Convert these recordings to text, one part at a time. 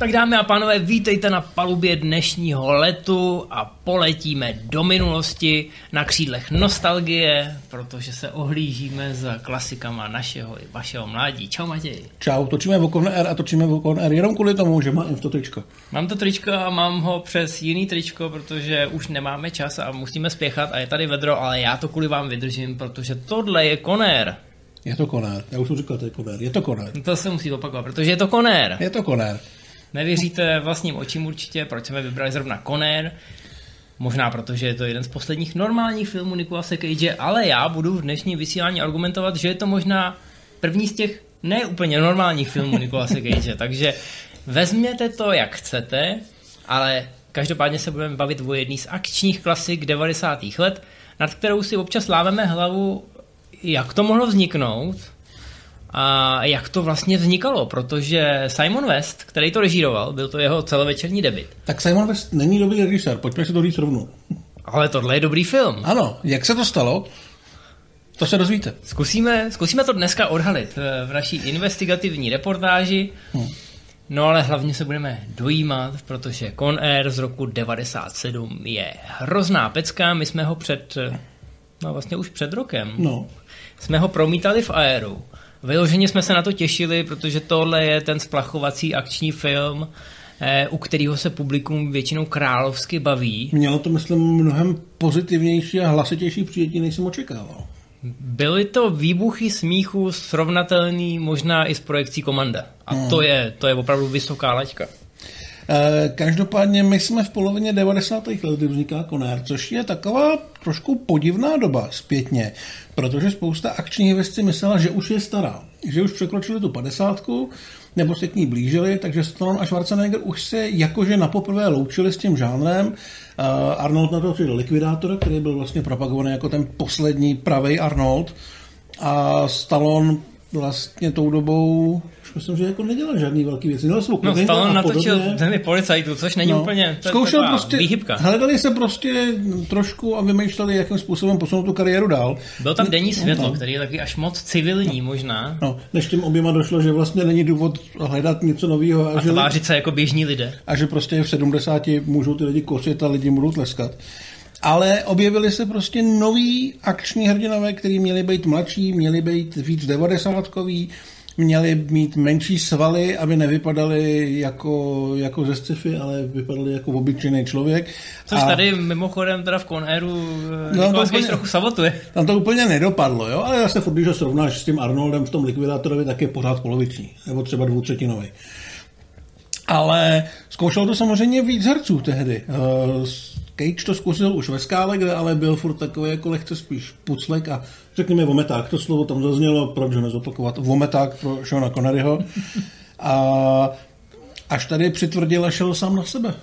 Tak dámy a pánové, vítejte na palubě dnešního letu a poletíme do minulosti na křídlech nostalgie, protože se ohlížíme za klasikama našeho i vašeho mládí. Čau Matěj. Čau, točíme Vokon R a točíme Vokon R jenom kvůli tomu, že mám to tričko. Mám to tričko a mám ho přes jiný tričko, protože už nemáme čas a musíme spěchat a je tady vedro, ale já to kvůli vám vydržím, protože tohle je konér. Je to konér, já už jsem říkal, to je konér, je to konér. To se musí opakovat, protože je to konér. Je to konér. Nevěříte vlastním očím určitě, proč jsme vybrali zrovna Conner. Možná protože je to jeden z posledních normálních filmů Nikolase Cage, ale já budu v dnešním vysílání argumentovat, že je to možná první z těch ne úplně normálních filmů Nikolase Cage. Takže vezměte to, jak chcete, ale každopádně se budeme bavit o jedný z akčních klasik 90. let, nad kterou si občas lámeme hlavu, jak to mohlo vzniknout, a jak to vlastně vznikalo, protože Simon West, který to režíroval, byl to jeho celovečerní debit. Tak Simon West není dobrý režisér, pojďme si to říct rovnou. Ale tohle je dobrý film. Ano, jak se to stalo? To se dozvíte. Zkusíme, zkusíme to dneska odhalit v naší investigativní reportáži. Hmm. No ale hlavně se budeme dojímat, protože Con Air z roku 97 je hrozná pecka. My jsme ho před, no vlastně už před rokem, no. jsme ho promítali v Aeru. Vyloženě jsme se na to těšili, protože tohle je ten splachovací akční film, eh, u kterého se publikum většinou královsky baví. Mělo to, myslím, mnohem pozitivnější a hlasitější přijetí, než jsem očekával. Byly to výbuchy smíchu srovnatelný možná i s projekcí Komanda. A hmm. to, je, to je opravdu vysoká laťka. Eh, každopádně my jsme v polovině 90. let, kdy vzniká Konér, což je taková trošku podivná doba zpětně, protože spousta akčních si myslela, že už je stará, že už překročili tu padesátku, nebo se k ní blížili, takže Stallone a Schwarzenegger už se jakože na poprvé loučili s tím žánrem. Uh, Arnold na to přijde likvidátor, který byl vlastně propagovaný jako ten poslední pravý Arnold. A Stallone vlastně tou dobou myslím, že jako nedělal žádný velký věci. Měl svou no, Stallone natočil zemi policajtů, což není no. úplně to Zkoušel prostě, výhybka. hledali se prostě trošku a vymýšleli, jakým způsobem posunout tu kariéru dál. Byl tam denní světlo, no. který je taky až moc civilní možná. No, než tím oběma došlo, že vlastně není důvod hledat něco nového. A, a že, tvářit se jako běžní lidé. A že prostě v 70 můžou ty lidi kosit a lidi budou tleskat. Ale objevili se prostě noví akční hrdinové, kteří měli být mladší, měli být víc devadesátkový, měli mít menší svaly, aby nevypadali jako, jako ze sci-fi, ale vypadali jako obyčejný člověk. Což a... tady mimochodem teda v Conairu eh, no, to úplně, trochu sabotuje. Tam to úplně nedopadlo, jo? ale zase furt, když ho srovnáš s tím Arnoldem v tom likvidátorovi, tak je pořád poloviční, nebo třeba dvoutřetinový. Ale zkoušel to samozřejmě víc herců tehdy. Uh, Cage to zkusil už ve skále, kde ale byl furt takový jako lehce spíš puclek a řekněme vometák. To slovo tam zaznělo, proč ho nezopakovat? Vometák pro Seana Conneryho. A až tady přitvrdil a šel sám na sebe.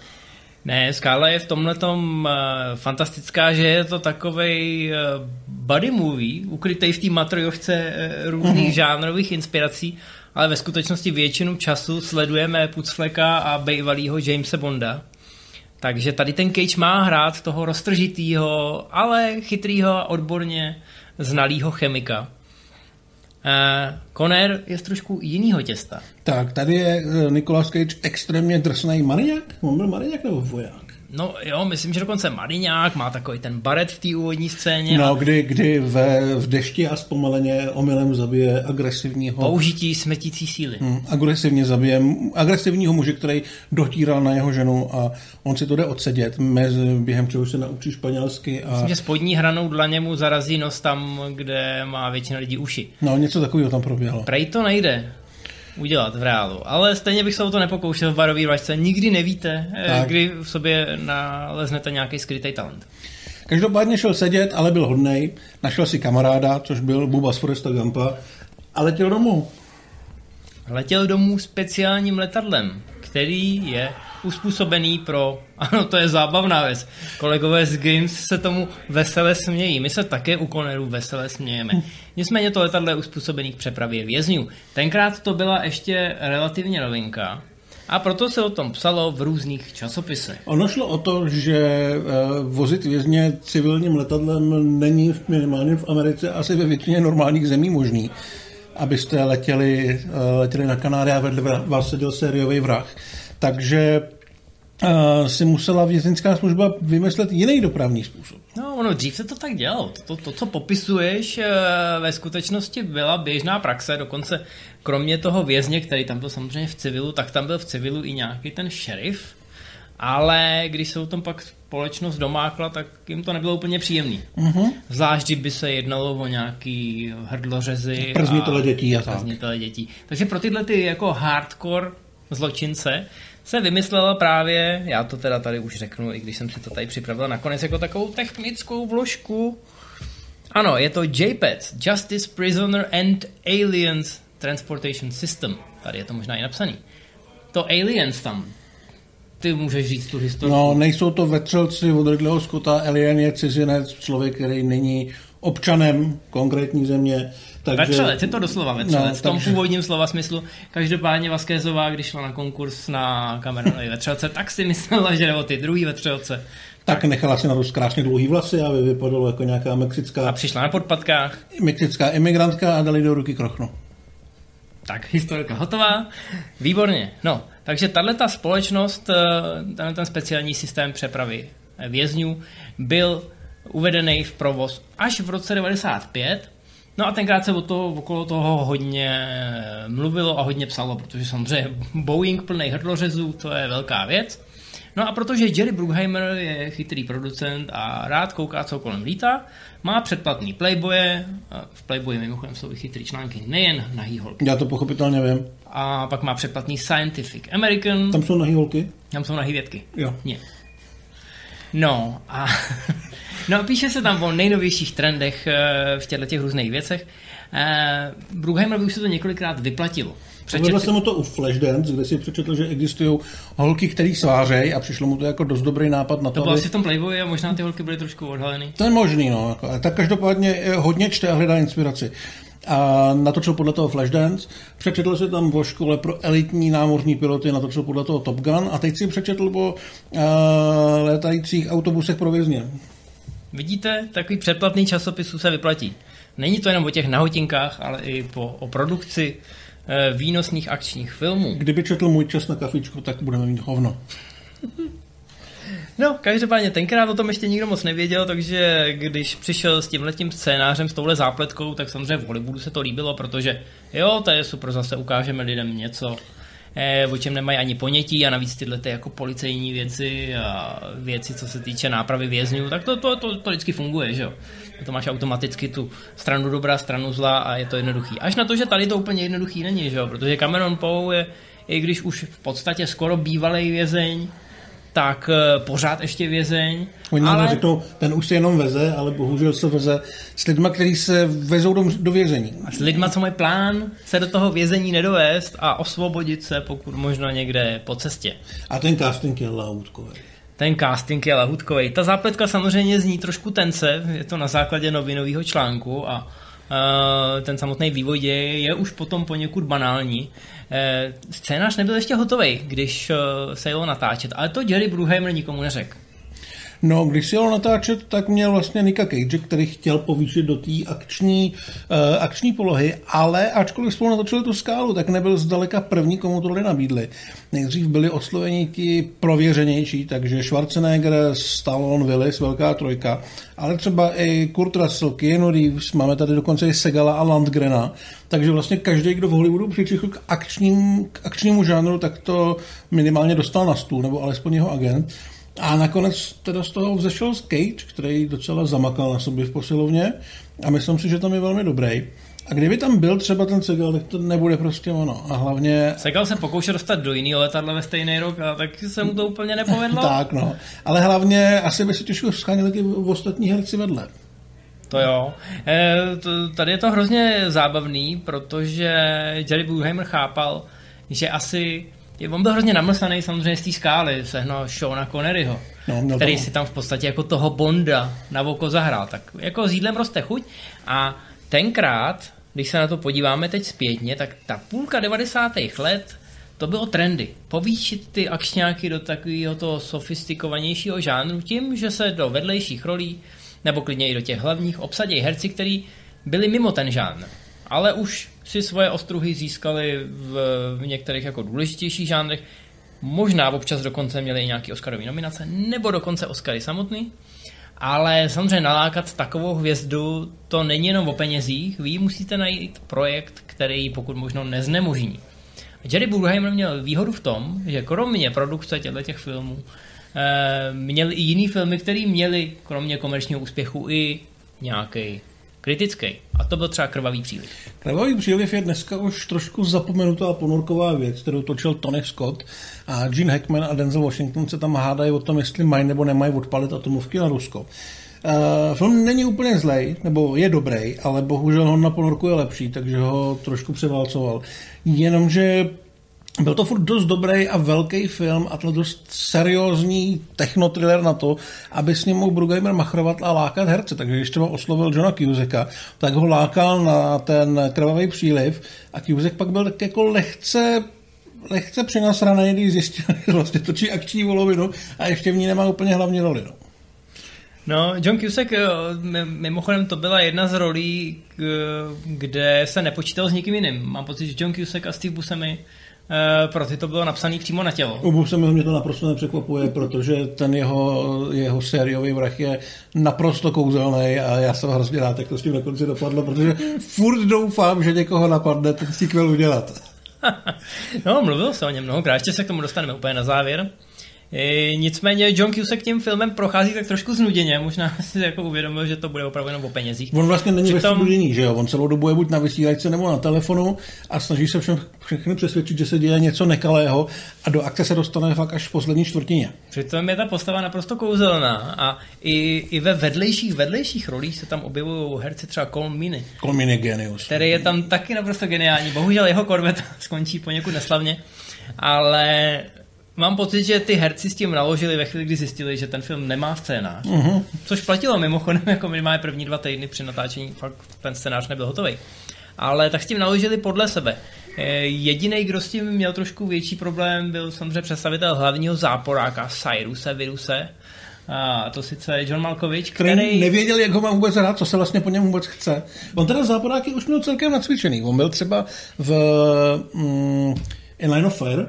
Ne, Skála je v tomhle tom uh, fantastická, že je to takový uh, buddy movie, ukrytý v té matrojovce uh, různých uh-huh. žánrových inspirací, ale ve skutečnosti většinu času sledujeme Pucfleka a bývalýho Jamesa Bonda. Takže tady ten Cage má hrát toho roztržitýho, ale chytrýho a odborně znalýho chemika. Uh, Conner je z trošku jinýho těsta. Tak, tady je uh, Nicolas Cage extrémně drsný maniak? On byl maniak nebo voják? No jo, myslím, že dokonce Mariňák má takový ten baret v té úvodní scéně. No, a... kdy, kdy ve, v dešti a zpomaleně omylem zabije agresivního... Použití smetící síly. Hmm, agresivně zabije agresivního muže, který dotíral na jeho ženu a on si to jde odsedět, mezi, během čeho se naučí španělsky. A... Myslím, že spodní hranou dlaně mu zarazí nos tam, kde má většina lidí uši. No, něco takového tam proběhlo. Prej to nejde udělat v reálu. Ale stejně bych se o to nepokoušel v barové vačce. Nikdy nevíte, eh, tak. kdy v sobě naleznete nějaký skrytý talent. Každopádně šel sedět, ale byl hodnej. Našel si kamaráda, což byl Buba z Foresta Gampa a letěl domů. Letěl domů speciálním letadlem, který je uspůsobený pro, ano, to je zábavná věc. Kolegové z Games se tomu vesele smějí. My se také u Conneru vesele smějeme. Nicméně to letadlo je uspůsobený k přepravě vězňů. Tenkrát to byla ještě relativně novinka, a proto se o tom psalo v různých časopisech. Ono šlo o to, že eh, vozit vězně civilním letadlem není minimálně v Americe asi ve většině normálních zemí možný. Abyste letěli, eh, letěli na Kanáry a vedle vás seděl sériový vrah takže uh, si musela vězeňská služba vymyslet jiný dopravní způsob. No, ono dřív se to tak dělalo. To, to, to co popisuješ, ve skutečnosti byla běžná praxe, dokonce kromě toho vězně, který tam byl samozřejmě v civilu, tak tam byl v civilu i nějaký ten šerif, ale když se o tom pak společnost domákla, tak jim to nebylo úplně příjemný. Uh-huh. Zvlášť, kdyby se jednalo o nějaký hrdlořezy. Prznitele dětí a tak. dětí. Takže pro tyhle ty jako hardcore zločince se vymyslela právě, já to teda tady už řeknu, i když jsem si to tady připravil nakonec jako takovou technickou vložku. Ano, je to JPEG, Justice Prisoner and Aliens Transportation System. Tady je to možná i napsaný. To Aliens tam ty můžeš říct tu historii. No, nejsou to vetřelci od Ridleyho Scotta, Alien je cizinec, člověk, který není občanem konkrétní země. Takže... Vetřelec, je to doslova vetřelec, no, v tom takže... původním slova smyslu. Každopádně Vaskézová, když šla na konkurs na Cameronovi vetřelce, tak si myslela, že nebo ty druhý vetřelce. Tak nechala si na to krásně dlouhý vlasy a vypadalo jako nějaká mexická... A přišla na podpatkách. Mexická imigrantka a dali do ruky krochnu. Tak, historka hotová. Výborně. No, takže tahle ta společnost, eh, ten speciální systém přepravy vězňů byl uvedený v provoz až v roce 95. No a tenkrát se o toho, okolo toho hodně mluvilo a hodně psalo, protože samozřejmě Boeing plný hrdlořezů, to je velká věc. No a protože Jerry Bruckheimer je chytrý producent a rád kouká, co kolem lítá, má předplatný Playboye, v Playboye mimochodem jsou i chytrý články, nejen na holky. Já to pochopitelně vím. A pak má předplatný Scientific American. Tam jsou nahý holky? Tam jsou nahý větky. Jo. Nie. No a no, píše se tam o nejnovějších trendech eh, v těchto těch různých věcech. Eh, Bruckheimer už se to několikrát vyplatilo. Přečetl jsem mu to u Flashdance, kde si přečetl, že existují holky, které svářejí a přišlo mu to jako dost dobrý nápad na to. To bylo aby... asi v tom Playboyi a možná ty holky byly trošku odhalený. To je možný, no. Jako, tak každopádně hodně čte a hledá inspiraci a natočil podle toho Flashdance, přečetl si tam o škole pro elitní námořní piloty, natočil podle toho Top Gun a teď si přečetl o uh, létajících autobusech pro vězně. Vidíte, takový předplatný časopisů se vyplatí. Není to jenom o těch nahotinkách, ale i po, o produkci Eh, výnosných akčních filmů. Kdyby četl můj čas na kafičku, tak budeme mít hovno. No, každopádně tenkrát o tom ještě nikdo moc nevěděl, takže když přišel s tím letím scénářem, s touhle zápletkou, tak samozřejmě v Hollywoodu se to líbilo, protože jo, to je super, zase ukážeme lidem něco, o čem nemají ani ponětí a navíc tyhle ty jako policejní věci a věci, co se týče nápravy vězňů, tak to, to, to, to vždycky funguje, že jo to máš automaticky tu stranu dobrá, stranu zlá a je to jednoduchý. Až na to, že tady to úplně jednoduchý není, že jo? protože Cameron Poe je, i když už v podstatě skoro bývalý vězeň, tak uh, pořád ještě vězeň. Oni ale... řeknou, ten už se jenom veze, ale bohužel se veze s lidmi, kteří se vezou do, do vězení. A s lidmi, co mají plán se do toho vězení nedovést a osvobodit se, pokud možno někde po cestě. A ten casting je lautkový ten casting je lahutkový. Ta zápletka samozřejmě zní trošku tence, je to na základě novinového článku a ten samotný vývoj děje je už potom poněkud banální. Uh, scénář nebyl ještě hotový, když uh, se jelo natáčet, ale to Jerry Bruckheimer nikomu neřekl. No, když si jel natáčet, tak měl vlastně Nika Cage, který chtěl povýšit do té akční, uh, akční polohy, ale ačkoliv spolu natočili tu skálu, tak nebyl zdaleka první, komu tohle nabídli. Nejdřív byli osloveni ti prověřenější, takže Schwarzenegger, Stallone, Willis, velká trojka, ale třeba i Kurt Russell, Keanu Reeves, máme tady dokonce i Segala a Landgrena, takže vlastně každý, kdo v Hollywoodu přičichl k, akčním, k akčnímu žánru, tak to minimálně dostal na stůl, nebo alespoň jeho agent. A nakonec teda z toho vzešel Cage, který docela zamakal na sobě v posilovně a myslím si, že tam je velmi dobrý. A kdyby tam byl třeba ten Segal, tak to nebude prostě ono. A hlavně... Segal se pokoušel dostat do jiného letadla ve stejný rok a tak se mu to úplně nepovedlo. tak no. Ale hlavně asi by se těžko scháněli v ostatní herci vedle. To jo. E, to, tady je to hrozně zábavný, protože Jerry Bruckheimer chápal, že asi on byl hrozně namlsaný samozřejmě z té skály, sehnal Shona Conneryho, no, který to. si tam v podstatě jako toho Bonda na oko zahrál. Tak jako s jídlem roste chuť a tenkrát, když se na to podíváme teď zpětně, tak ta půlka 90. let to bylo trendy. Povýšit ty akčňáky do takového toho sofistikovanějšího žánru tím, že se do vedlejších rolí nebo klidně i do těch hlavních obsadějí herci, kteří byli mimo ten žánr ale už si svoje ostruhy získali v, v některých jako důležitějších žánrech. Možná občas dokonce měli i nějaký Oscarový nominace, nebo dokonce Oscary samotný. Ale samozřejmě nalákat takovou hvězdu, to není jenom o penězích, vy musíte najít projekt, který pokud možno neznemožní. Jerry Bruckheimer měl výhodu v tom, že kromě produkce těchto těch filmů eh, měl i jiný filmy, které měly kromě komerčního úspěchu i nějaký kritický. A to byl třeba Krvavý příliv. Krvavý příliv je dneska už trošku zapomenutá ponorková věc, kterou točil Tony Scott a Gene Hackman a Denzel Washington se tam hádají o tom, jestli mají nebo nemají odpalit atomovky na Rusko. Uh, film není úplně zlej, nebo je dobrý, ale bohužel on na ponorku je lepší, takže ho trošku převálcoval. Jenomže byl to furt dost dobrý a velký film a to dost seriózní technotriller na to, aby s ním mohl Brugheimer machrovat a lákat herce. Takže když třeba oslovil Johna Cusacka, tak ho lákal na ten krvavý příliv a Cusack pak byl tak jako lehce lehce přinasraný, když zjistil, že vlastně točí akční volovinu a ještě v ní nemá úplně hlavní roli. No. No, John Cusack, mimochodem to byla jedna z rolí, kde se nepočítal s nikým jiným. Mám pocit, že John Cusack a Steve Buscemi pro ty to bylo napsané přímo na tělo. U Buscemi mě to naprosto nepřekvapuje, protože ten jeho, jeho sériový vrah je naprosto kouzelný a já jsem hrozně rád, jak to s tím na konci dopadlo, protože furt doufám, že někoho napadne ten sequel udělat. no, mluvil se o něm mnohokrát, ještě se k tomu dostaneme úplně na závěr. E, nicméně John Cusack tím filmem prochází tak trošku znuděně, možná si jako uvědomil, že to bude opravdu jenom o penězích. On vlastně není Přitom... ve že jo? On celou dobu je buď na vysílačce nebo na telefonu a snaží se všem, všechny přesvědčit, že se děje něco nekalého a do akce se dostane fakt až v poslední čtvrtině. Přitom je ta postava naprosto kouzelná a i, i ve vedlejších vedlejších rolích se tam objevují herci třeba Colm Colm je genius. Který je tam taky naprosto geniální. Bohužel jeho korvet skončí poněkud neslavně, ale Mám pocit, že ty herci s tím naložili ve chvíli, kdy zjistili, že ten film nemá scénář. Uh-huh. Což platilo mimochodem jako minimálně první dva týdny při natáčení, fakt ten scénář nebyl hotový. Ale tak s tím naložili podle sebe. Eh, Jediný, kdo s tím měl trošku větší problém, byl samozřejmě představitel hlavního záporáka Cyruse Viruse, a to sice John Malkovich, který... který... nevěděl, jak ho má vůbec hrát, co se vlastně po něm vůbec chce. On teda záporáky už měl celkem nacvičený. On byl třeba v mm, In Line of Fire,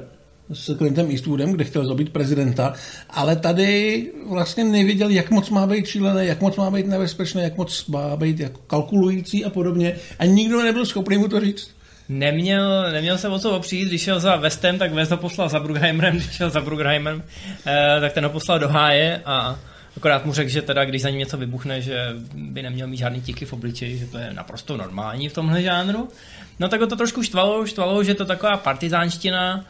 s Clintem Eastwoodem, kde chtěl zabít prezidenta, ale tady vlastně nevěděl, jak moc má být šílený, jak moc má být nebezpečný, jak moc má být jako kalkulující a podobně. A nikdo nebyl schopný mu to říct. Neměl, neměl se o co opřít, když šel za Westem, tak West ho poslal za Brugheimerem, když šel za Brugheimerem, eh, tak ten ho poslal do háje a akorát mu řekl, že teda, když za ním něco vybuchne, že by neměl mít žádný tiky v obličeji, že to je naprosto normální v tomhle žánru. No tak ho to trošku štvalo, štvalo, že to taková partizánština,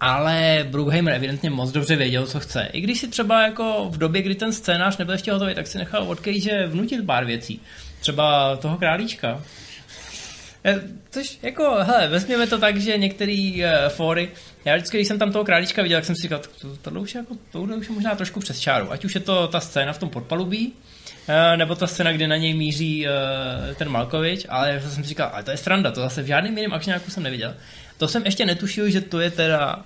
ale Brugheimer evidentně moc dobře věděl, co chce. I když si třeba jako v době, kdy ten scénář nebyl ještě hotový, tak si nechal od Cage vnutit pár věcí. Třeba toho králíčka. Eh, což jako, hele, vezměme to tak, že některý uh, fóry, já vždycky, když jsem tam toho králíčka viděl, tak jsem si říkal, to, tohle už, jako, tohle už je možná trošku přes čáru. Ať už je to ta scéna v tom podpalubí, nebo ta scéna, kde na něj míří uh, ten Malkovič, ale jsem si říkal, ale to je stranda, to zase v žádném jiném akčňáku jsem neviděl. To jsem ještě netušil, že to je teda uh,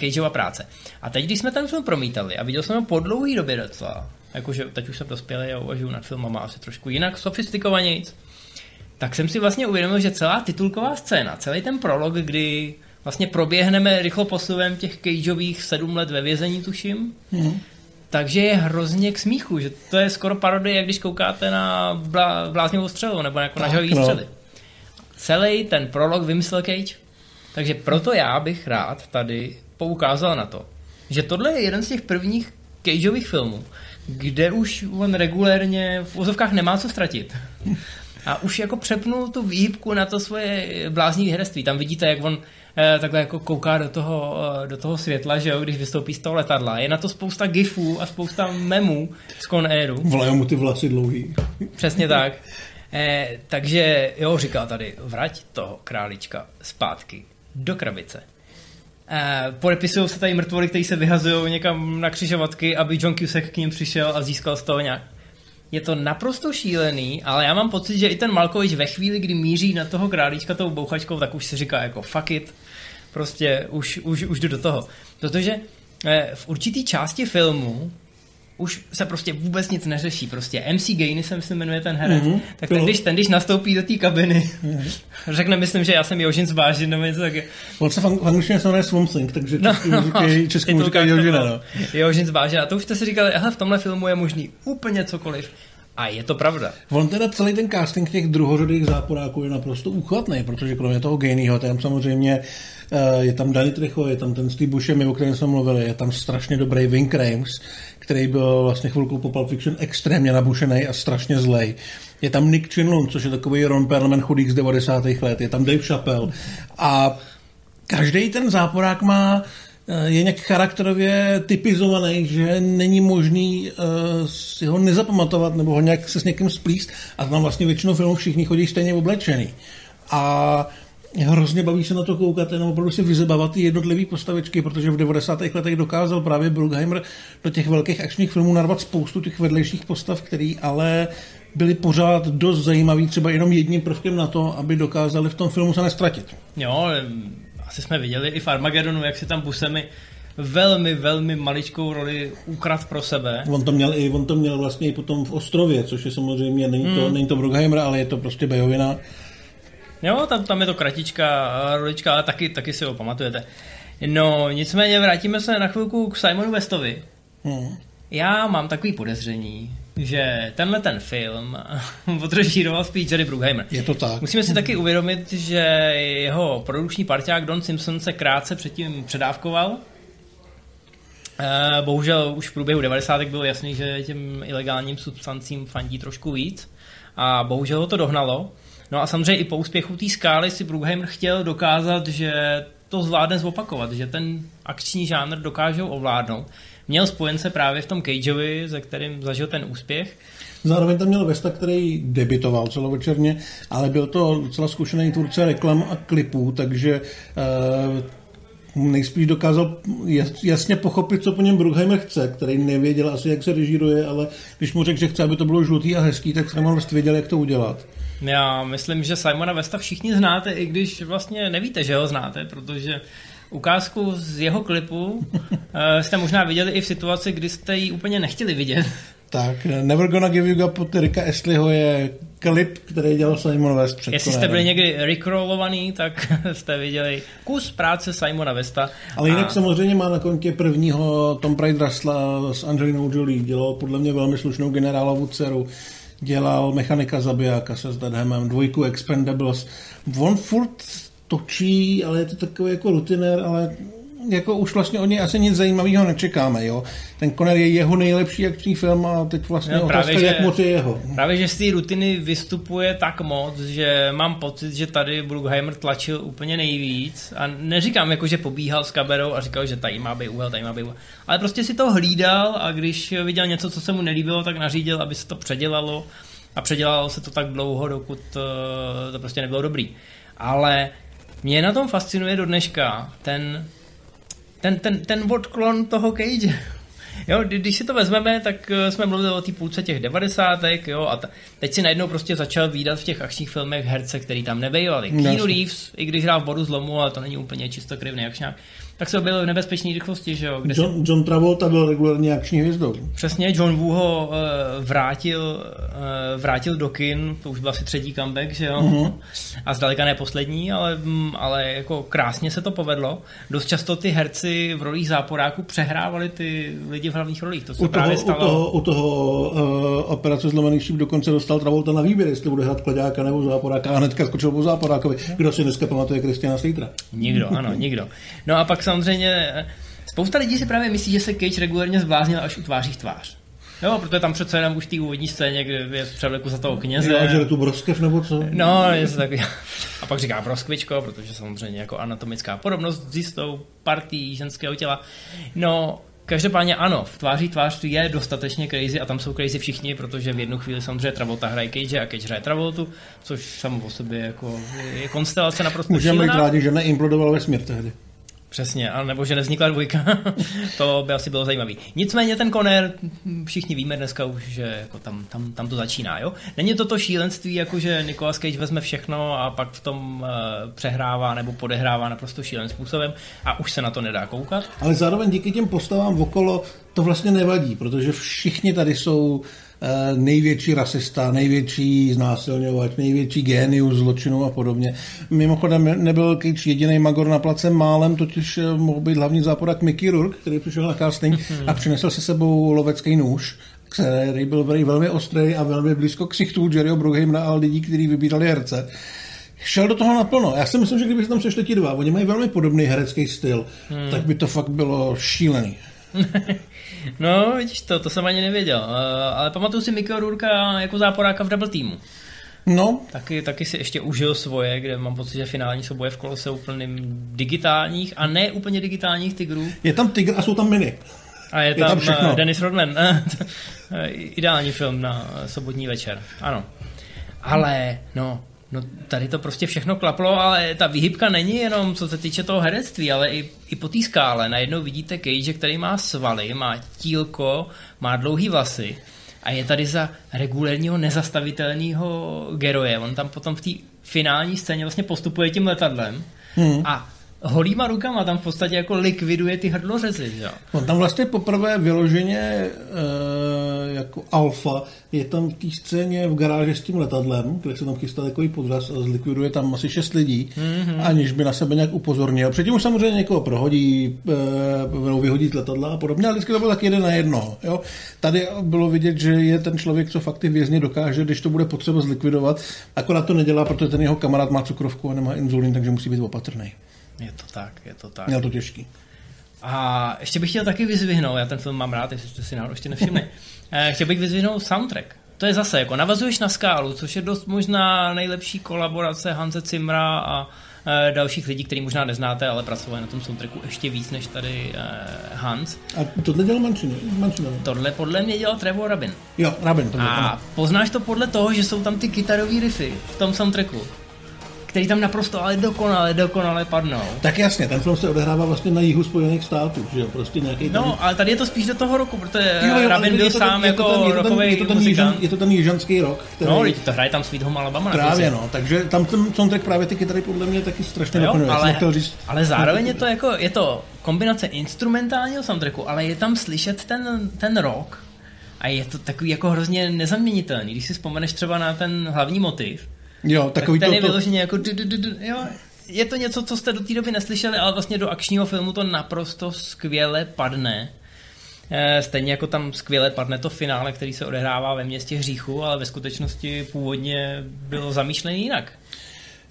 Cageova práce. A teď, když jsme ten film promítali a viděl jsem ho po dlouhý době docela, jakože teď už jsem dospělý a uvažuji nad filmama asi trošku jinak, sofistikovanějc, tak jsem si vlastně uvědomil, že celá titulková scéna, celý ten prolog, kdy vlastně proběhneme rychlo posuvem těch Cageových sedm let ve vězení, tuším, mm. Takže je hrozně k smíchu, že to je skoro parodie, jak když koukáte na bláznivou střelu nebo jako na žavý no. střely. Celý ten prolog vymyslel Cage. Takže proto já bych rád tady poukázal na to, že tohle je jeden z těch prvních Cageových filmů, kde už on regulérně v úzovkách nemá co ztratit. A už jako přepnul tu výhybku na to svoje bláznivé herectví. Tam vidíte, jak on eh, takhle jako kouká do toho, eh, do toho světla, že jo, když vystoupí z toho letadla. Je na to spousta gifů a spousta memů z Con Airu. Vlajou mu ty vlasy dlouhý. Přesně tak. Eh, takže jo, říká tady, vrať toho králička zpátky do krabice. Eh, podepisují se tady mrtvoly, kteří se vyhazují někam na křižovatky, aby John Cusack k ním přišel a získal z toho nějak. Je to naprosto šílený, ale já mám pocit, že i ten Malkovič ve chvíli, kdy míří na toho králíčka tou bouchačkou, tak už si říká jako fuck it, prostě už, už, už jdu do toho. Protože eh, v určitý části filmu už se prostě vůbec nic neřeší. Prostě MC Gainey se myslím jmenuje ten herec. Mhm, tak ten když, ten, když nastoupí do té kabiny, řekne, myslím, že já jsem Jožin zvážen nebo něco taky. On se v ang- v angličtině se jmenuje Swamp Thing, takže No, český mu říkají, český mu říkají Jožina, no. Jožin zvážen. A to už jste si říkali, aha, v tomhle filmu je možný úplně cokoliv. A je to pravda. On teda celý ten casting těch druhořadých záporáků je naprosto úchvatný, protože kromě toho Gaineyho, tam samozřejmě eh, je tam Danny Trecho, je tam ten Steve Buscemi, o kterém jsme mluvili, je tam strašně dobrý Ving Rhames, který byl vlastně chvilku po Pulp Fiction extrémně nabušený a strašně zlej. Je tam Nick Chinlund, což je takový Ron Perlman chudík z 90. let, je tam Dave Chappelle a každý ten záporák má eh, je nějak charakterově typizovaný, že není možný uh, si ho nezapamatovat nebo ho nějak se s někým splíst a tam vlastně většinou filmů všichni chodí stejně oblečený. A hrozně baví se na to koukat, jenom opravdu si vyzebávat ty jednotlivé postavičky, protože v 90. letech dokázal právě Bruckheimer do těch velkých akčních filmů narvat spoustu těch vedlejších postav, který ale byly pořád dost zajímavý, třeba jenom jedním prvkem na to, aby dokázali v tom filmu se nestratit. Jo, asi jsme viděli i v Armagedonu, jak si tam Busemi velmi, velmi maličkou roli ukrad pro sebe. On to měl i, on to měl vlastně i potom v Ostrově, což je samozřejmě, není to, není to Bruckheimer, ale je to prostě Bejovina. Jo, tam, tam je to kratička rolička, ale taky, taky si ho pamatujete. No, nicméně vrátíme se na chvilku k Simonu Westovi. Hmm. Já mám takový podezření, že tenhle ten film odrežíroval spíš Jerry Bruckheimer. Je to tak. Musíme si taky uvědomit, že jeho produkční parťák Don Simpson se krátce předtím předávkoval. Eh, Bohužel už v průběhu 90. bylo jasný, že těm ilegálním substancím fandí trošku víc a bohužel ho to dohnalo. No a samozřejmě i po úspěchu té skály si Bruckheimer chtěl dokázat, že to zvládne zopakovat, že ten akční žánr dokážou ovládnout. Měl spojence právě v tom Cageovi, ze kterým zažil ten úspěch. Zároveň tam měl Vesta, který debitoval celovečerně, ale byl to docela zkušený tvůrce reklam a klipů, takže uh, nejspíš dokázal jas- jasně pochopit, co po něm Bruckheimer chce, který nevěděl asi, jak se režíruje, ale když mu řekl, že chce, aby to bylo žlutý a hezký, tak West věděl, jak to udělat. Já myslím, že Simona Westa všichni znáte, i když vlastně nevíte, že ho znáte, protože ukázku z jeho klipu eh, jste možná viděli i v situaci, kdy jste ji úplně nechtěli vidět. Tak, Never Gonna Give You Up od Ricka Astleyho je klip, který dělal Simon West před Jestli jste byli někdy rickrollovaný, tak jste viděli kus práce Simona Westa. Ale jinak A- samozřejmě má na kontě prvního Tom Pride Russella s Angelinou Jolie. Dělal podle mě velmi slušnou generálovu dceru. Dělal mechanika zabijáka se Stathamem, dvojku Expendables. On furt točí, ale je to takový jako rutinér, ale jako už vlastně od něj asi nic zajímavého nečekáme, jo. Ten Conner je jeho nejlepší akční film a teď vlastně No, no, právě, otázka, že- jak moc je jeho. Právě, že z té rutiny vystupuje tak moc, že mám pocit, že tady Bruckheimer tlačil úplně nejvíc a neříkám jako, že pobíhal s kamerou a říkal, že tady má být úhel, tady má být úhel, ale prostě si to hlídal a když viděl něco, co se mu nelíbilo, tak nařídil, aby se to předělalo a předělalo se to tak dlouho, dokud eh, to prostě nebylo dobrý. Ale mě na tom fascinuje do dneška ten, ten, ten, ten odklon toho Cage. Jo, kdy- když si to vezmeme, tak eh, jsme mluvili o té půlce těch devadesátek, jo, a ta, teď si najednou prostě začal výdat v těch akčních filmech herce, který tam nebejvali. Jasně. Keanu Reeves, i když hrál v bodu zlomu, ale to není úplně čistokrevný akčňák, tak se objevil v nebezpečné rychlosti, že jo, kde si John, John Travolta byl regulárně akční hvězdou. Přesně, John Woo ho uh, vrátil, uh, vrátil do kin, to už byl asi třetí comeback, že jo? Mhm. A zdaleka ne poslední, ale, mm, ale jako krásně se to povedlo. Dost často ty herci v rolích záporáků přehrávali ty lidi v hlavních rolích. To se U toho, právě u stalo. toho, u toho uh, operace Zlomený šíp dokonce dostal Travolta na výběr, jestli bude hrát kladáka nebo záporáka a hnedka skočil po záporákovi. Kdo si dneska pamatuje Kristiana Stejtra? Nikdo, ano, nikdo. No a pak samozřejmě spousta lidí si právě myslí, že se Cage regulérně zbláznil až utváří v tvář. Jo, protože tam přece jenom už v té úvodní scéně, kde je v převleku za toho kněze. Jo, že tu broskev nebo co? No, něco takový. A pak říká broskvičko, protože samozřejmě jako anatomická podobnost s jistou partí ženského těla. No, každopádně ano, v tváří tvář je dostatečně crazy a tam jsou crazy všichni, protože v jednu chvíli samozřejmě Travolta hraje Cage a Cage hraje Travoltu, což samo o sobě jako je konstelace naprosto Můžeme být rádi, že neimplodoval vesmír tehdy. Přesně, a nebo že nevznikla dvojka, to by asi bylo zajímavé. Nicméně ten Conner, všichni víme dneska už, že jako tam, tam, tam to začíná, jo? Není to to šílenství, jako že Nicolas Cage vezme všechno a pak v tom uh, přehrává nebo podehrává naprosto šíleným způsobem a už se na to nedá koukat. Ale zároveň díky těm postavám okolo to vlastně nevadí, protože všichni tady jsou Eh, největší rasista, největší znásilňovač, největší génius zločinu a podobně. Mimochodem nebyl Cage jediný Magor na place málem, totiž eh, mohl být hlavní záporak Mickey Rourke, který přišel na casting a přinesl se sebou lovecký nůž který byl velmi ostrý a velmi blízko k ksichtů Jerryho Brugheimna a lidí, kteří vybírali herce šel do toho naplno. Já si myslím, že kdyby se tam sešli ti dva, oni mají velmi podobný herecký styl, hmm. tak by to fakt bylo šílený. no, vidíš to, to jsem ani nevěděl. Uh, ale pamatuju si Mikio Rurka jako záporáka v double teamu. No. Taky, taky si ještě užil svoje, kde mám pocit, že finální souboje v kole jsou úplným digitálních a ne úplně digitálních tigrů. Je tam tygr a jsou tam mini. A je, je tam, tam uh, Dennis Rodman. Ideální film na sobotní večer. Ano. Ale, no, No tady to prostě všechno klaplo, ale ta výhybka není jenom co se týče toho herectví, ale i, i po té skále. Najednou vidíte Cage, který má svaly, má tílko, má dlouhý vlasy a je tady za regulérního nezastavitelného geroje. On tam potom v té finální scéně vlastně postupuje tím letadlem hmm. a holýma rukama tam v podstatě jako likviduje ty hrdlořezy. Jo? On tam vlastně poprvé vyloženě e, jako alfa je tam v té scéně v garáži s tím letadlem, kde se tam chystá takový podraz a zlikviduje tam asi šest lidí, mm-hmm. aniž by na sebe nějak upozornil. Předtím už samozřejmě někoho prohodí, e, vyhodí letadla a podobně, ale vždycky to bylo tak jeden na jedno. Jo? Tady bylo vidět, že je ten člověk, co fakt ty vězně dokáže, když to bude potřeba zlikvidovat, akorát to nedělá, protože ten jeho kamarád má cukrovku a nemá inzulin, takže musí být opatrný. Je to tak, je to tak. Měl to těžký. A ještě bych chtěl taky vyzvihnout, já ten film mám rád, jestli jste si náhodou ještě nevšimli. Eh, chtěl bych vyzvihnout soundtrack. To je zase, jako navazuješ na skálu, což je dost možná nejlepší kolaborace Hanze Cimra a e, dalších lidí, který možná neznáte, ale pracovali na tom soundtracku ještě víc než tady e, Hans. A tohle dělal Mančino? Tohle podle mě dělal Trevor Rabin. Jo, Rabin. To a poznáš to podle toho, že jsou tam ty kytarové riffy v tom soundtracku který tam naprosto ale dokonale, dokonale padnou. Tak jasně, ten film se odehrává vlastně na jihu Spojených států, že jo, prostě nějaký No, ale tady je to spíš do toho roku, protože jo, jo, Rabin byl sám jako rokový muzikant. Je to ten jižanský rok. Který... No, to hraje tam Sweet Home Alabama. Právě, no, takže tam ten soundtrack právě ty kytary podle mě taky strašně dokonuje. Ale, říct, ale zároveň je to jako, je to kombinace instrumentálního soundtracku, ale je tam slyšet ten, ten rock, a je to takový jako hrozně nezaměnitelný. Když si vzpomeneš třeba na ten hlavní motiv, Jo, takový tak ten to, je vyloženě jako du, du, du, du, jo, je to něco, co jste do té doby neslyšeli, ale vlastně do akčního filmu to naprosto skvěle padne. Eh, stejně jako tam skvěle padne to finále, který se odehrává ve městě hříchu, ale ve skutečnosti původně bylo zamýšlený jinak.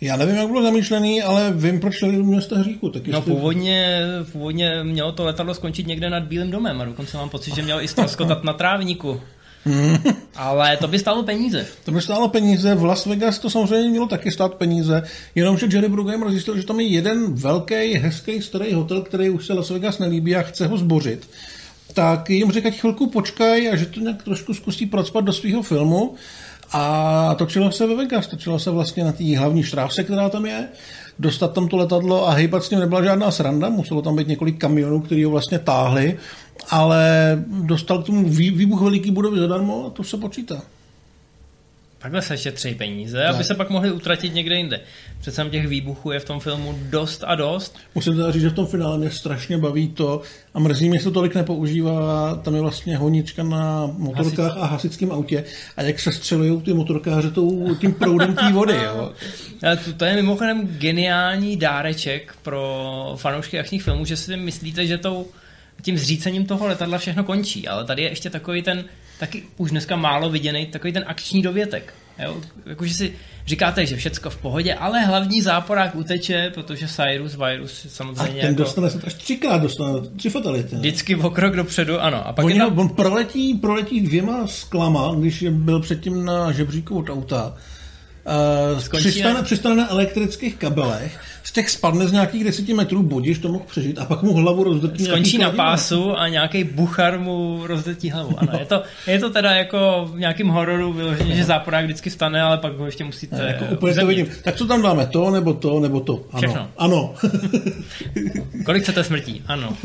Já nevím, jak bylo zamýšlený, ale vím, proč šli do města hříchu. Tak no původně, původně mělo to letadlo skončit někde nad Bílým domem a dokonce mám pocit, že mělo i stroskotat na trávníku. Ale to by stálo peníze. To by stálo peníze. V Las Vegas to samozřejmě mělo taky stát peníze, jenomže Jerry Bruckheimer zjistil, že tam je jeden velký, hezký, starý hotel, který už se Las Vegas nelíbí a chce ho zbořit. Tak jim řekl, chvilku počkaj a že to nějak trošku zkusí procpat do svého filmu. A točilo se ve Vegas, točilo se vlastně na té hlavní štráse, která tam je dostat tam to letadlo a hejbat s ním nebyla žádná sranda, muselo tam být několik kamionů, který ho vlastně táhli, ale dostal k tomu výbuch veliký budovy zadarmo a to se počítá. Takhle se šetří peníze, tak. aby se pak mohli utratit někde jinde. Přece těch výbuchů je v tom filmu dost a dost. Musím teda říct, že v tom finále mě strašně baví to a mrzí mě, že to tolik nepoužívá. Tam je vlastně honička na motorkách Hasič. a hasičském autě a jak se střelují ty motorkáře tou, tím proudem té vody. Jo. to, to je mimochodem geniální dáreček pro fanoušky akčních filmů, že si myslíte, že tou tím zřícením toho letadla všechno končí, ale tady je ještě takový ten, taky už dneska málo viděný, takový ten akční dovětek. Jo? Jakože si říkáte, že všecko v pohodě, ale hlavní záporák uteče, protože Cyrus virus samozřejmě... A ten jako, dostane se až třikrát, dostane tři fatality. Vždycky o krok dopředu, ano. A pak on, tam... on proletí, proletí dvěma sklama, když byl předtím na žebříku od auta uh, přistane, přistane na elektrických kabelech, těch spadne z nějakých deseti metrů, budíš to mohl přežít a pak mu hlavu rozdrtí Skončí na pásu a nějaký buchar mu rozdrtí hlavu. Ano, je to, je to teda jako v nějakým hororu vyloženě, že záporák vždycky vstane, ale pak ho ještě musíte ne, jako úplně to vidím. Tak co tam dáme? To, nebo to, nebo to? Ano. Všechno. Ano. Kolik chcete smrtí? Ano.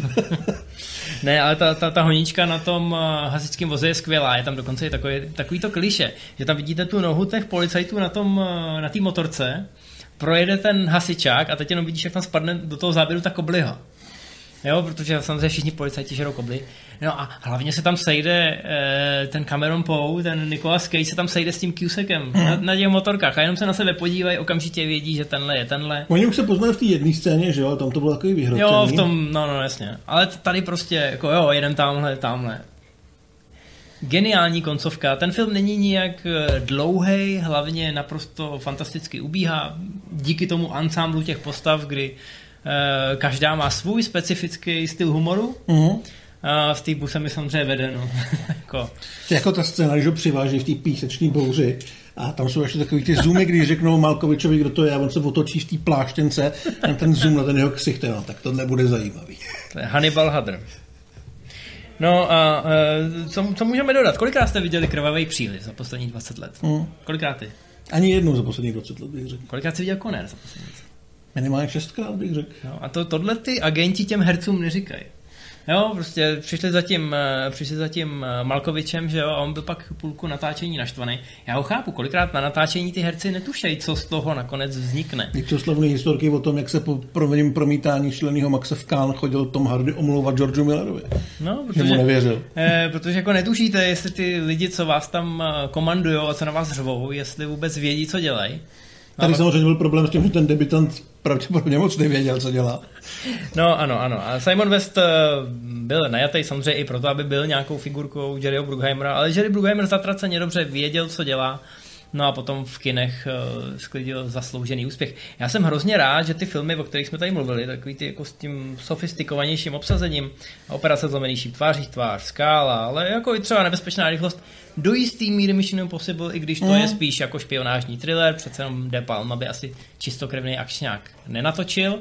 ne, ale ta, ta, ta honička na tom eh, hasičském voze je skvělá. Je tam dokonce i takový, takový to kliše, že tam vidíte tu nohu těch policajtů na tom, eh, na té motorce projede ten hasičák a teď jenom vidíš, jak tam spadne do toho záběru ta kobliha. Jo, protože samozřejmě všichni policajti žerou kobly. No a hlavně se tam sejde e, ten Cameron Poe, ten Nicolas Cage se tam sejde s tím Cusekem mm. na, na těch motorkách a jenom se na sebe podívají, okamžitě vědí, že tenhle je tenhle. Oni už se poznají v té jedné scéně, že jo, tam to bylo takový vyhrocený. Jo, v tom, no, no, jasně. Ale tady prostě, jako jo, jeden tamhle, tamhle geniální koncovka. Ten film není nijak eh, dlouhý, hlavně naprosto fantasticky ubíhá. Díky tomu ansámblu těch postav, kdy uh, každá má svůj specifický styl humoru. A v té se mi samozřejmě vede. No. jako. jako ta scéna, když ho přiváží v té písečné bouři, a tam jsou ještě takový ty zoomy, když řeknou Malkovičovi, kdo to je, a on se otočí v té pláštěnce, a ten zoom na ten jeho ksicht, no, tak to nebude zajímavý. To je Hannibal Hadr. No a uh, co, co můžeme dodat? Kolikrát jste viděli krvavý příliv za posledních 20 let? Mm. Kolikrát ty? Ani jednou za posledních 20 let bych řekl. Kolikrát jsi viděl Conner za posledních 20 let? Minimálně šestkrát bych řekl. No, a to, tohle ty agenti těm hercům neříkají. Jo, prostě přišli za tím, eh, přišli za tím eh, Malkovičem, že jo, a on byl pak půlku natáčení naštvaný. Já ho chápu, kolikrát na natáčení ty herci netušejí, co z toho nakonec vznikne. Je to slavné historky o tom, jak se po provedení promítání členého Maxa v Kán chodil Tom Hardy omlouvat Georgeu Millerovi. No, protože, Nebo nevěřil. Eh, protože jako netušíte, jestli ty lidi, co vás tam komandují a co na vás řvou, jestli vůbec vědí, co dělají. Tady samozřejmě byl problém s tím, že ten debitant pravděpodobně moc nevěděl, co dělá. No ano, ano. A Simon West eh, byl najatý samozřejmě i proto, aby byl nějakou figurkou Jerryho Bruckheimera, ale Jerry Bruckheimer zatraceně dobře věděl, co dělá. No a potom v kinech uh, sklidil zasloužený úspěch. Já jsem hrozně rád, že ty filmy, o kterých jsme tady mluvili, takový ty jako s tím sofistikovanějším obsazením, operace zlomený šíp tváří tvář, skála, ale jako i třeba nebezpečná rychlost, do jistý míry Mission Impossible, i když to mm. je spíš jako špionážní thriller, přece jenom De Palma by asi čistokrevný akčňák nenatočil.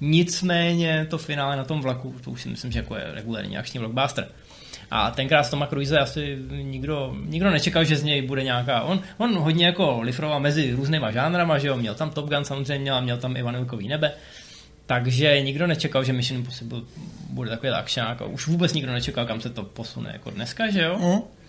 Nicméně to finále na tom vlaku, to už si myslím, že jako je regulární akční blockbuster. A tenkrát s Toma Cruise asi nikdo, nikdo nečekal, že z něj bude nějaká... On, on hodně jako lifroval mezi různýma žánrama, že jo, měl tam Top Gun samozřejmě, a měl tam i Vanilkový nebe. Takže nikdo nečekal, že Mission Impossible bude takový akčňák a už vůbec nikdo nečekal, kam se to posune jako dneska, že jo? Mm.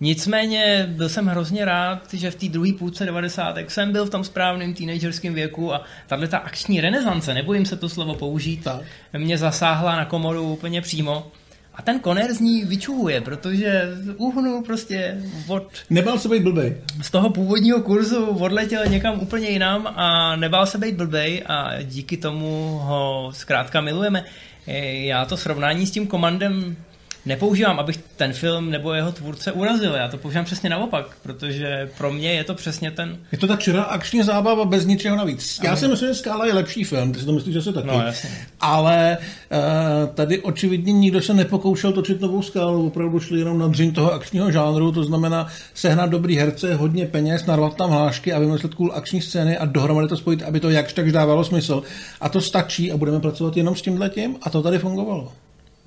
Nicméně byl jsem hrozně rád, že v té druhé půlce 90. jsem byl v tom správném teenagerském věku a tahle ta akční renesance, nebojím se to slovo použít, tak. mě zasáhla na komoru úplně přímo. A ten koner z ní vyčuhuje, protože uhnu prostě od... Nebál se být blbej. Z toho původního kurzu odletěl někam úplně jinam a nebál se být blbej a díky tomu ho zkrátka milujeme. Já to srovnání s tím komandem nepoužívám, abych ten film nebo jeho tvůrce urazil. Já to používám přesně naopak, protože pro mě je to přesně ten... Je to ta čirá akční zábava bez ničeho navíc. Já si myslím, že Skála je lepší film, ty si to myslíš, že se taky. No, jasně. Ale uh, tady očividně nikdo se nepokoušel točit novou skálu, opravdu šli jenom na dřin toho akčního žánru, to znamená sehnat dobrý herce, hodně peněz, narvat tam hlášky a vymyslet cool akční scény a dohromady to spojit, aby to jakž tak dávalo smysl. A to stačí a budeme pracovat jenom s tímhletím a to tady fungovalo.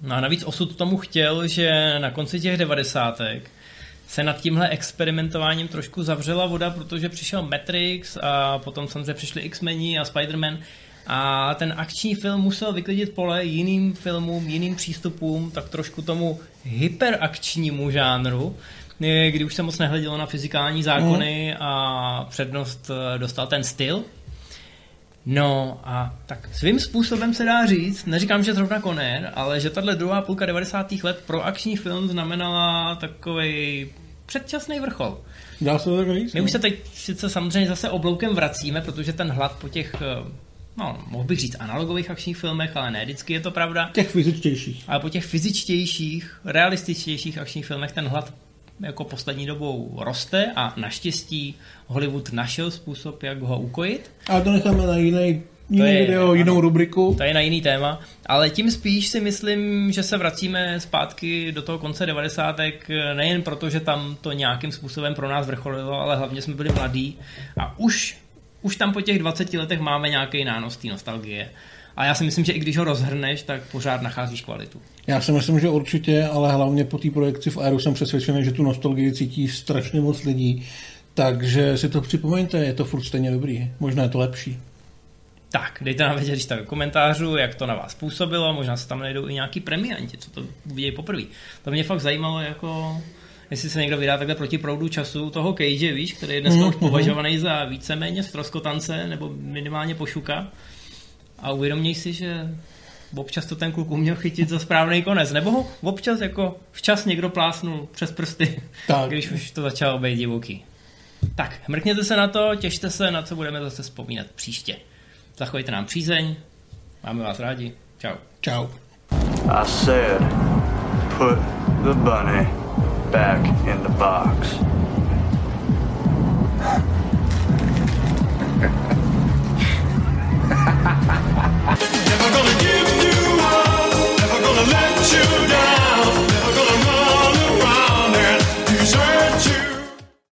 No a navíc osud tomu chtěl, že na konci těch devadesátek se nad tímhle experimentováním trošku zavřela voda, protože přišel Matrix a potom samozřejmě přišli X-meni a Spider-Man a ten akční film musel vyklidit pole jiným filmům, jiným přístupům, tak trošku tomu hyperakčnímu žánru, kdy už se moc nehledělo na fyzikální zákony mm. a přednost dostal ten styl, No a tak svým způsobem se dá říct, neříkám, že zrovna Conner, ale že tahle druhá půlka 90. let pro akční film znamenala takový předčasný vrchol. Dá se tak říct? My už se teď sice samozřejmě zase obloukem vracíme, protože ten hlad po těch eh, no, mohl bych říct analogových akčních filmech, ale ne vždycky je to pravda. Těch fyzičtějších. Ale po těch fyzičtějších, realističtějších akčních filmech ten hlad jako poslední dobou roste a naštěstí Hollywood našel způsob, jak ho ukojit. A to necháme na jiný jiný je- video, ano. jinou rubriku. To je na jiný téma, ale tím spíš si myslím, že se vracíme zpátky do toho konce 90. nejen proto, že tam to nějakým způsobem pro nás vrcholilo, ale hlavně jsme byli mladí a už, už tam po těch 20 letech máme nějaký nános té nostalgie. A já si myslím, že i když ho rozhrneš, tak pořád nacházíš kvalitu. Já si myslím, že určitě, ale hlavně po té projekci v Aeru jsem přesvědčený, že tu nostalgii cítí strašně moc lidí. Takže si to připomeňte, je to furt stejně dobrý. Možná je to lepší. Tak, dejte nám vědět, když tak do komentářů, jak to na vás působilo, možná se tam najdou i nějaký premianti, co to uvidějí poprvé. To mě fakt zajímalo, jako jestli se někdo vydá takhle proti proudu času toho Cage, víš, který je dneska už považovaný za víceméně stroskotance nebo minimálně pošuka a uvědoměj si, že občas to ten kluk uměl chytit za správný konec, nebo ho občas jako včas někdo plásnul přes prsty, tak. když už to začalo být divoký. Tak, mrkněte se na to, těšte se, na co budeme zase vzpomínat příště. Zachovejte nám přízeň, máme vás rádi, čau. Čau. I said, put the bunny back in the box.